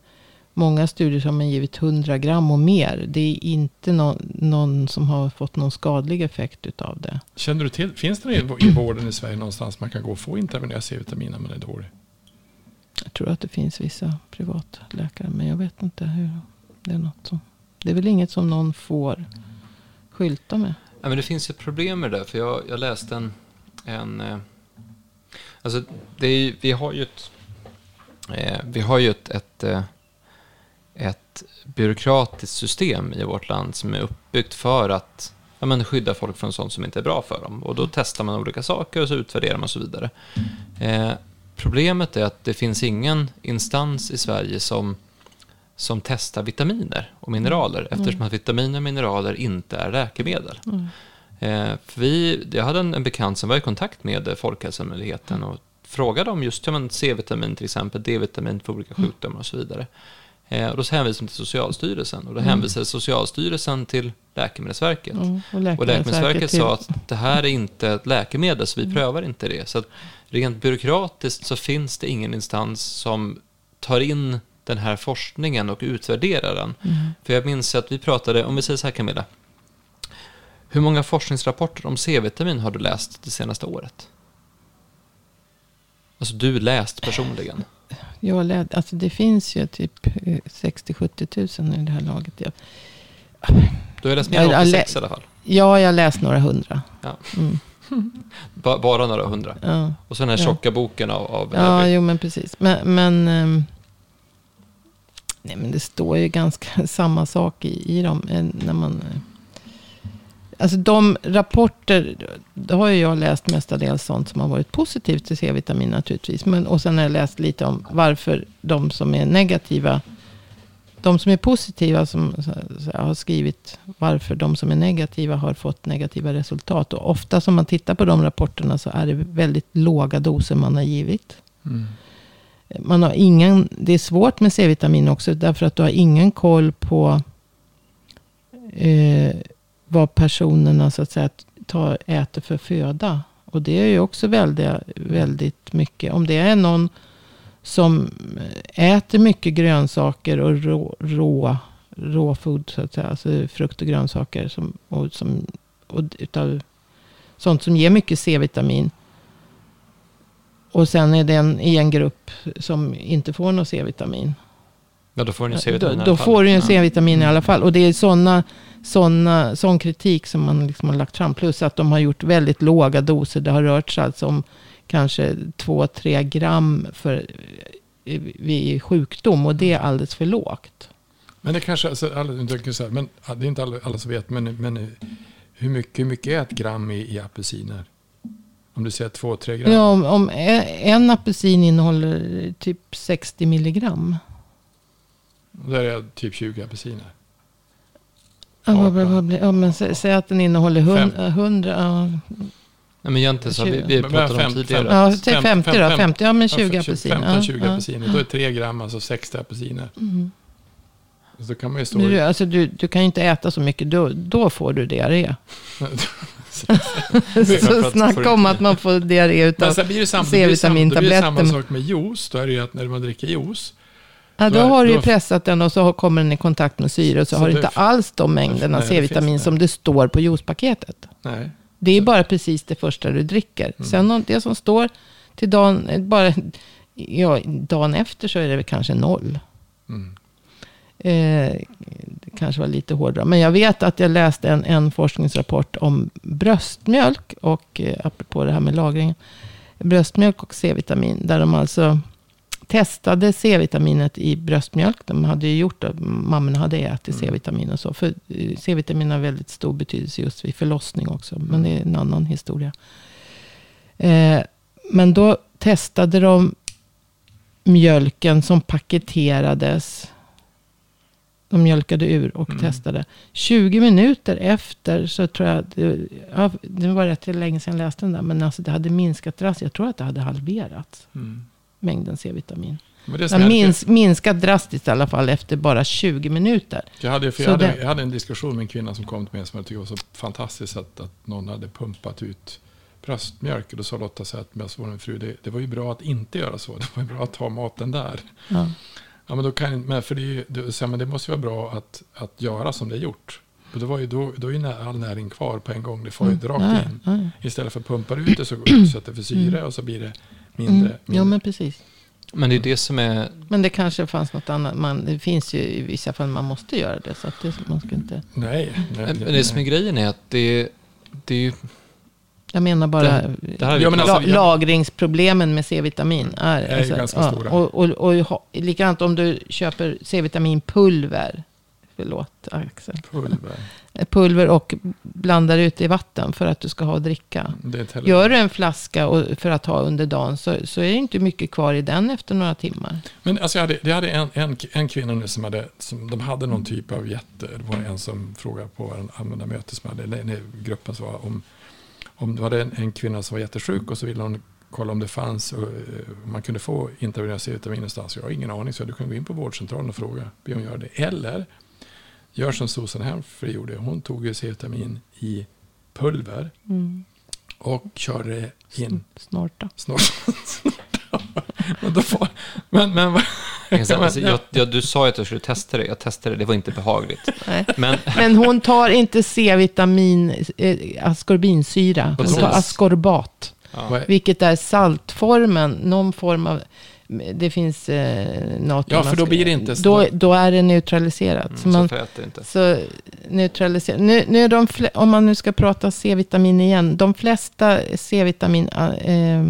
många studier som har givit 100 gram och mer. Det är inte någon, någon som har fått någon skadlig effekt utav det. Känner du till, finns det i i vården i Sverige någonstans man kan gå och få intravenös C-vitamin när man är dålig? Jag tror att det finns vissa privatläkare, men jag vet inte hur. Det är något som, det är väl inget som någon får skylta med. Ja, men det finns ett problem med det där, för jag, jag läste en... en eh, alltså, det är, vi har ju ett... Eh, vi har ju ett, ett, eh, ett byråkratiskt system i vårt land som är uppbyggt för att ja, men skydda folk från sånt som inte är bra för dem. Och då testar man olika saker och så utvärderar man och så vidare. Eh, problemet är att det finns ingen instans i Sverige som, som testar vitaminer och mineraler eftersom att vitaminer och mineraler inte är läkemedel. Eh, för vi, jag hade en, en bekant som var i kontakt med Folkhälsomyndigheten och frågade om just ja, C-vitamin till exempel, D-vitamin för olika sjukdomar och så vidare. Eh, och då hänvisade de till Socialstyrelsen och då hänvisade Socialstyrelsen till Läkemedelsverket. Mm, och Och Läkemedelsverket till- sa att det här är inte ett läkemedel, så vi prövar inte det. Så att rent byråkratiskt så finns det ingen instans som tar in den här forskningen och utvärderar den. För jag minns att vi pratade, om vi säger så här Camilla. Hur många forskningsrapporter om C-vitamin har du läst det senaste året? Alltså du läst personligen. Jag lät, alltså det finns ju typ eh, 60-70 000 i det här laget. Jag, Du har läst mer Ja, än jag 86 lä- i alla fall. ja, jag har läst några hundra. Ja. Mm. Ba- bara några hundra. Ja, Och så den här Ja. tjocka boken av, av ja övrig. jo men precis. Men, men, ehm, nej, men det står ju ganska samma sak i, i dem. eh, När man, eh, alltså de rapporter, då har ju jag läst mestadels sånt som har varit positivt till C-vitamin naturligtvis. Men, och sen har jag läst lite om varför de som är negativa de som är positiva som så, har skrivit varför de som är negativa har fått negativa resultat. Och ofta som man tittar på de rapporterna så är det väldigt låga doser man har givit. Mm. Man har ingen, det är svårt med C-vitamin också därför att du har ingen koll på eh, vad personerna så att säga tar, äter för föda. Och det är ju också väldigt, väldigt mycket. Om det är någon som äter mycket grönsaker och rå, rå, råfood så att säga. Alltså frukt och grönsaker. Som, och, som, och utav sånt som ger mycket C-vitamin. Och sen är den i en grupp som inte får något C-vitamin. Ja, då får du Då, C-vitamin i alla då fall. får du. C-vitamin i alla fall. Och det är sådana, såna, sån kritik som man liksom har lagt fram. Plus att de har gjort väldigt låga doser. Det har rört sig alltså om kanske 2-3 gram för, eh, vid sjukdom. Och det är alldeles för lågt. Men det kanske, alltså, alla, men, det är inte alla, alla som vet, men, men hur, mycket, hur mycket är ett gram i, i apelsiner? Om du säger två, tre gram? Ja, om, om en, en apelsin innehåller typ 60 milligram. Där är typ 20 apelsiner. Ja, vad, Ja, vad, vad blir, ja, men sä, säg att den innehåller Fem. 100. 100 ja, Nej, men egentligen så har vi, vi Men pratade om tidigare. ja, Fem- säg 50 då. fem- 50, ja men Ja, 20 för- apelsiner. 15-20 ja, apelsiner. Då är 3 gram, alltså 60 apelsiner. Mm. Så kan man ju stå... Du, alltså, du, du kan ju inte äta så mycket, då, då får du diarré. Så snacka om att man får diarré utav... blir det blir C-vitamintabletter. samma sak med juice. Då är det ju att när man dricker juice. Ja, då har du ju pressat den och så kommer den i kontakt med syre. Och så, Så har du inte alls de mängderna C-vitamin som det står på juicepaketet. Nej. Det är Så- bara precis det första du dricker. Mm. Sen det som står till dagen, bara, ja, dagen efter så är det väl kanske noll. Mm. Eh, det kanske var lite hårdare. Men jag vet att jag läste en, en forskningsrapport om bröstmjölk. Och eh, apropå det här med lagring. Bröstmjölk och C-vitamin. Där de alltså testade C-vitaminet i bröstmjölk. De hade ju gjort det. Mammorna hade ätit Mm. C-vitamin och så. För eh, C-vitamin har väldigt stor betydelse just vid förlossning också. Men Mm. det är en annan historia. Eh, men då testade de mjölken som paketerades. De mjölkade ur och Mm. testade. 20 minuter efter så tror jag, det, ja, det var rätt länge sedan jag läste den där. Men alltså det hade minskat drastiskt. Jag tror att det hade halverats. Mm. Mängden C-vitamin. Men det Det som har är lite- mins, minskat drastiskt i alla fall efter bara 20 minuter. Jag hade, jag, hade, det- jag hade en diskussion med en kvinna som kom till mig som jag tyckte var så fantastiskt att, att någon hade pumpat ut bröstmjölk. Och då sa Lotta så att med så var en fru, det, det var ju bra att inte göra så. Det var ju bra att ta maten där. Ja. Ja, men då kan men för det, ju, det, så, här, men det måste ju vara bra att, att göra som det är gjort. Och då, var ju, då, då är ju all näring kvar på en gång. Det får ju rakt Ja, in. ja. Istället för att pumpa ut det så utsätter det för syre och så blir det mindre. Mm. mindre. Ja, men precis. Men det är det som är... Men det kanske fanns något annat. Man, det finns ju i vissa fall man måste göra det. Så att det, man ska inte... Nej. nej, Men det som är grejen är att det, det är ju... Jag menar bara Det- det här är Ja, men alltså, lagringsproblemen med C-vitamin. Är, Är ju ganska stora. Och, och, och, ha- likadant om du köper C-vitaminpulver. Förlåt Axel. Pulver. Pulver och blandar ut i vatten för att du ska ha att dricka. Gör du en flaska och, för att ha under dagen så, så är det inte mycket kvar i den efter några timmar. Men alltså jag hade, jag hade en, en, en kvinna nu som hade, som, de hade någon typ av jätte, det var en som frågade på en användarmöte som hade, nej, gruppen som var om, om det var en, en kvinna som var jättesjuk och så ville hon kolla om det fanns, och, eh, om man kunde få intravenös C-vitamin någonstans. Jag har ingen aning så du kan gå in på vårdcentralen och fråga, be om göra det. Eller gör som Susan Humphrey gjorde, hon tog ju C-vitamin i pulver Mm. och körde in Snorta. snart. men, då får, men, men, alltså, Ja. jag, jag, du sa ju att jag skulle testa det. Jag testade det. Det var inte behagligt. Men Men hon tar inte C-vitamin, eh, askorbinsyra. Hon tar askorbat. ja. Vilket är saltformen, någon form av... Det finns eh, något... Ja, för då blir det inte Då, då är det neutraliserat. Mm, så så man, jag äta inte. så neutraliserat. Nu, nu är de om man nu ska prata C-vitamin igen. De flesta C-vitamin... Eh,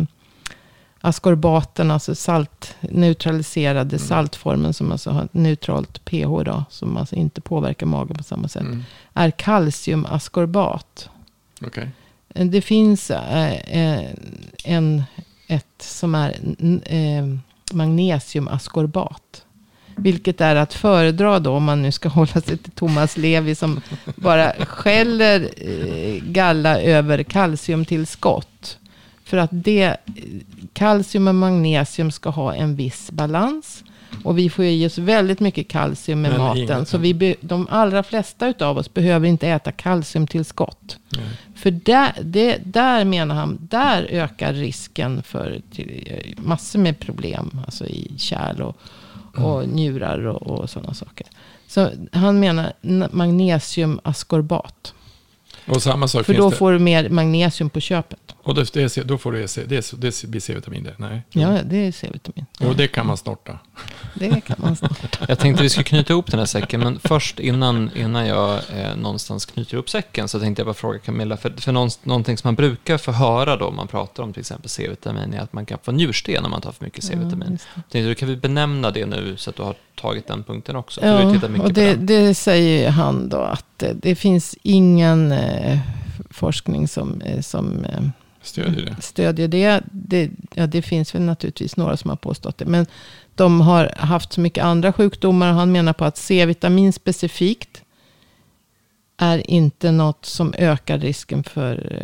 askorbaten, alltså salt, neutraliserade Mm. saltformen som alltså har ett neutralt pH då, som alltså inte påverkar magen på samma sätt, Mm, är kalciumaskorbat. Okej. Det finns eh, eh, en, ett som är eh, magnesiumaskorbat. Vilket är att föredra då om man nu ska hålla sig till Thomas Levi som bara skäller eh, galla över kalciumtillskott. För att det, kalcium och magnesium ska ha en viss balans. Och vi får ju i oss väldigt mycket kalcium med Men maten. inget- Så vi be, de allra flesta av oss behöver inte äta kalciumtillskott. Nej. För där, det, där menar han, där ökar risken för massor med problem. Alltså i kärl och, och njurar och, och sådana saker. Så han menar n- magnesiumaskorbat. Och samma sak För då det. får du mer magnesium på köpet. Och det, det, då får du, det, det blir C-vitamin det. Nej. Ja, det är C-vitamin. Och det kan man snorta. Det kan man snart. Jag tänkte vi skulle knyta ihop den här säcken, men först innan, innan jag eh, någonstans knyter ihop säcken så tänkte jag bara fråga Camilla, för, för någon, någonting som man brukar få höra då om man pratar om till exempel C-vitamin är att man kan få njursten om man tar för mycket C-vitamin. Ja, du, kan vi benämna det nu så att du har tagit den punkten också? Ja, och på det, det säger han då att det finns ingen eh, forskning som, eh, som eh, Stödjer det. stödjer det. det. Ja, det finns väl naturligtvis några som har påstått det. Men de har haft så mycket andra sjukdomar. Och han menar på att C-vitamin specifikt är inte något som ökar risken för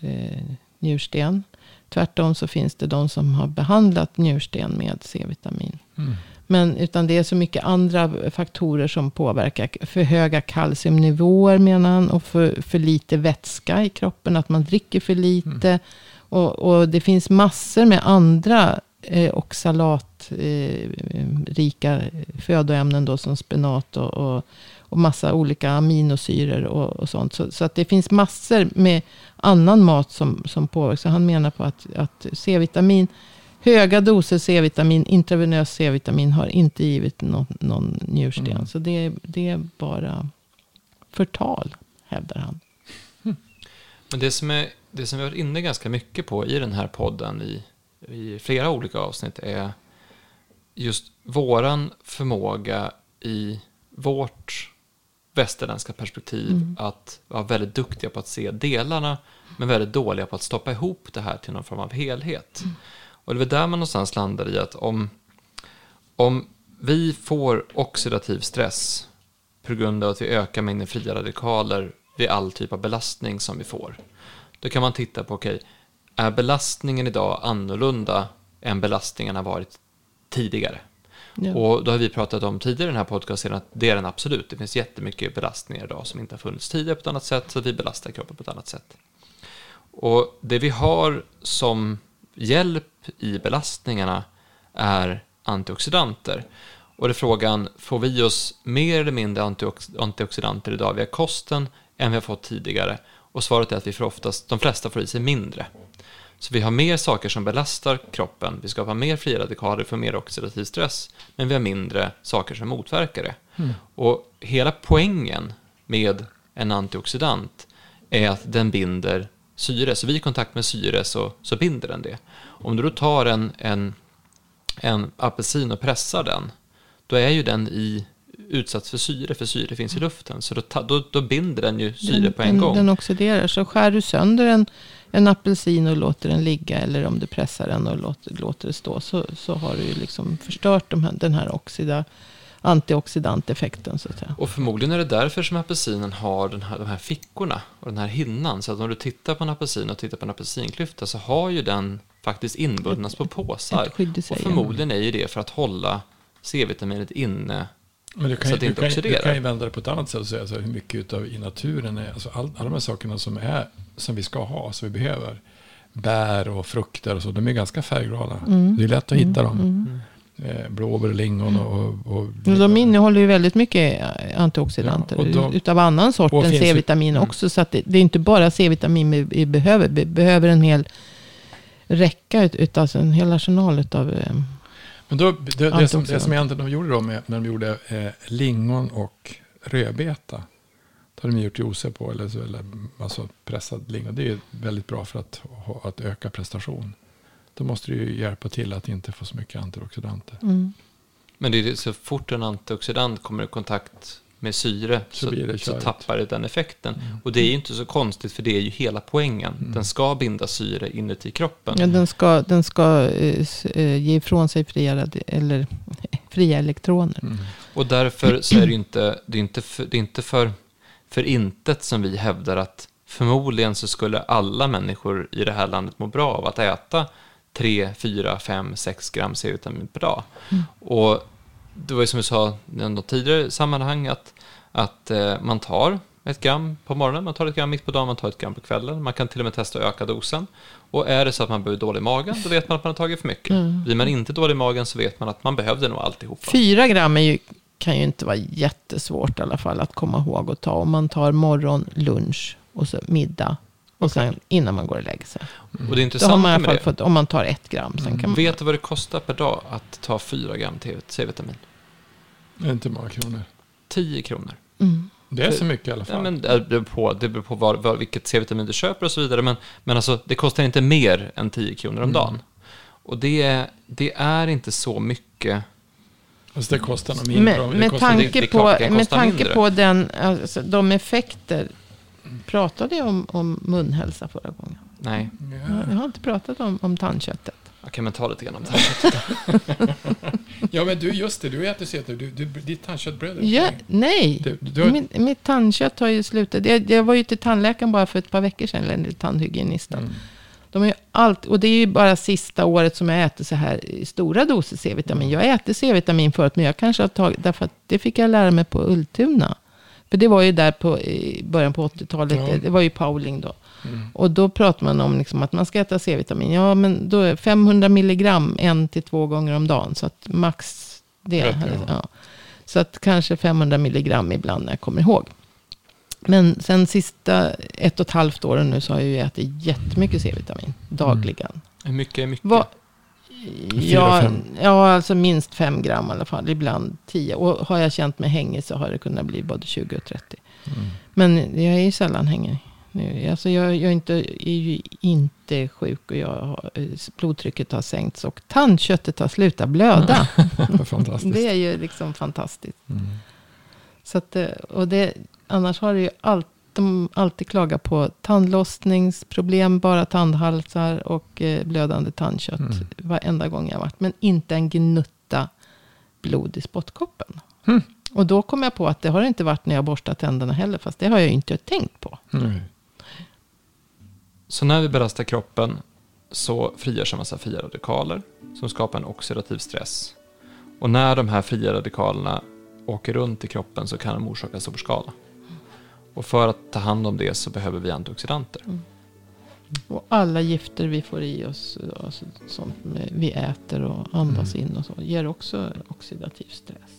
eh, eh, njursten. Tvärtom så finns det de som har behandlat njursten med C-vitamin. Mm. Men utan det är så mycket andra faktorer som påverkar. För höga kalciumnivåer menar han. Och för, för lite vätska i kroppen. Att man dricker för lite. Och, och det finns massor med andra eh, oxalat eh, födoämnen då som spenat och, och, och massa olika aminosyror och, och sånt. Så, så att det finns massor med annan mat som, som påverkar. Så han menar på att, att C-vitamin, höga doser C-vitamin, intravenös C-vitamin har inte givit någon, någon njursten. Mm. Så det, det är bara förtal, hävdar han. Men det som, är, det som vi har varit inne ganska mycket på i den här podden i, i flera olika avsnitt är just våran förmåga i vårt västerländska perspektiv Mm. att vara väldigt duktiga på att se delarna men väldigt dåliga på att stoppa ihop det här till någon form av helhet. Och det väl där man någonstans landar i att om, om vi får oxidativ stress på grund av att vi ökar mängden fria radikaler vid all typ av belastning som vi får. Då kan man titta på, okej, är belastningen idag annorlunda än belastningen har varit tidigare? Ja. Och då har vi pratat om tidigare i den här podcasten att det är den absolut. Det finns jättemycket belastningar idag som inte har funnits tidigare på ett annat sätt, så vi belastar kroppen på ett annat sätt. Och det vi har som hjälp i belastningarna är antioxidanter. Och det är frågan, får vi oss mer eller mindre antiox- antioxidanter idag via kosten än vi har fått tidigare? Och svaret är att vi får oftast, de flesta får i sig mindre. Så vi har mer saker som belastar kroppen, vi skapar mer fria radikaler för mer oxidativ stress, men vi har mindre saker som motverkar det. Och hela poängen med en antioxidant är att den binder syre. Så vid i kontakt med syre så, så binder den det. Om du då tar en, en, en apelsin och pressar den, då är ju den i, utsatt för syre, för syre finns i luften. Så då, ta, då, då binder den ju syre den, på en den, gång. Den oxiderar. Så skär du sönder en, en apelsin och låter den ligga. Eller om du pressar den och låter, låter det stå. Så, så har du ju liksom förstört de här, den här oxida, antioxidanteffekten. Så att säga. Och förmodligen är det därför som apelsinen har den här, de här fickorna och den här hinnan. Så att om du tittar på en apelsin och tittar på en apelsinklyfta så har ju den faktiskt inbundnas på påsar. Och förmodligen är ju det för att hålla C-vitaminet inne. Men du kan, Så att det inte du, kan, ju- du oxiderar. kan ju vända det på ett annat sätt och säga så här, hur mycket utav i naturen är, alltså all, alla de här sakerna som, är, som vi ska ha, som vi behöver. Bär och frukter och så, de är ganska färgglada. Mm. Det är lätt att hitta dem. Mm. Eh, blåbär, lingon och... och, och de innehåller ju väldigt mycket eh, antioxidanter. Ja, de- utav annan sort än finns ju- C-vitamin mm. också. Så det, det är inte bara C-vitamin vi, vi behöver. Vi behöver en hel räcka, ut, ut, alltså en hel arsenal utav... Eh, Men då, det, det, som, det som egentligen de gjorde då med, när de gjorde eh, lingon och rödbeta. Det har de gjort juicer på, eller, eller alltså pressad lingon. Det är väldigt bra för att, att öka prestation. Då måste det ju hjälpa till att inte få så mycket antioxidanter. mm. Men det är så fort en antioxidant kommer i kontakt med syre Så så, så tappar det den effekten. Mm. Och det är ju inte så konstigt för det är ju hela poängen. Mm. Den ska binda syre inuti kroppen. ja, den ska, den ska eh, eh, ge ifrån sig fria, eller, fria elektroner. Mm. Och därför så är det inte, det är inte, för, det är inte för, för intet som vi hävdar att förmodligen så skulle alla människor i det här landet må bra av att äta 3, 4, 5, 6 gram C-vitamin per dag. Mm. Och det var ju som vi sa i något tidigare sammanhang att, att eh, man tar ett gram på morgonen, man tar ett gram mitt på dagen, man tar ett gram på kvällen. Man kan till och med testa att öka dosen. Och är det så att man blir dålig i magen, då vet man att man har tagit för mycket. Mm. Blir man inte dålig i magen så vet man att man behövde nog alltihopa. Fyra gram är ju, kan ju inte vara jättesvårt i alla fall att komma ihåg att ta. Om man tar morgon, lunch och så middag. Och sen innan man går och lägger sig. Och det Då har man i alla med fall det, fått, om man tar ett gram. Sen kan man, vet du vad det kostar per dag att ta 4 gram T- C-vitamin? Det är inte många kronor. 10 kronor. mm. Det är så mycket i alla fall. Ja, men det beror på, det beror på var, var, vilket C-vitamin du köper och så vidare. Men, men alltså, det kostar inte mer än 10 kronor om dagen. Och det, det är inte så mycket. Alltså det kostar nog mindre. med, om- det med kostar, det- det tanke är klart det på, kan med kosta tanke mindre. på den, alltså, de effekter. Pratade jag om, om munhälsa förra gången? Nej, Jag, jag har inte pratat om, om tandköttet. okej, men ta lite grann om det. Ja, men du, just det. Du äter så du, du, ditt tandköttbröd. är Ja, nej, Du, du, har- Min, mitt tandkött har ju slutat. Jag, jag var ju till tandläkaren bara för ett par veckor sedan, eller tandhygienisten. Mm. De har ju allt, och det är ju bara sista året som jag äter så här i stora doser C-vitamin. Jag äter C-vitamin förut, men jag kanske har tagit, därför att det fick jag lära mig på Ultuna. För det var ju där på, i början på 80-talet, Ja. det var ju Pauling då. Mm. Och då pratar man om liksom att man ska äta C-vitamin. Ja, men då är 500 milligram en till två gånger om dagen. Så att max det. Rätt, ja. ja. Så att kanske 500 milligram ibland när jag kommer ihåg. Men sen sista ett och ett halvt åren nu så har jag ju ätit jättemycket C-vitamin dagligen. Hur mycket är mycket? Vad- Ja, ja, alltså minst fem gram i alla fall. Ibland tio. Och har jag känt mig hängig så har det kunnat bli både 20 och 30. Mm. Men jag är ju sällan hängig. Nu. Alltså jag, jag är, inte, är ju inte sjuk och jag har, blodtrycket har sänkts och tandköttet har slutat blöda. Fantastiskt. det är ju liksom fantastiskt. Mm. Så att, eh, och det, annars har det ju allt, de alltid klagat på tandlossningsproblem, bara tandhalsar och eh, blödande tandkött. Mm. Varenda gång jag varit. Men inte en gnutta blod i spottkoppen. Mm. Och då kom jag på att det har det inte varit när jag borstat tänderna heller. Fast det har jag ju inte tänkt på. Mm. Så när vi belastar kroppen så frigörs en massa fria radikaler som skapar en oxidativ stress. Och när de här fria radikalerna åker runt i kroppen så kan de orsaka stor skada. Och för att ta hand om det så behöver vi antioxidanter. Och alla gifter vi får i oss, alltså, sånt vi äter och andas Mm. in och så, ger också oxidativ stress.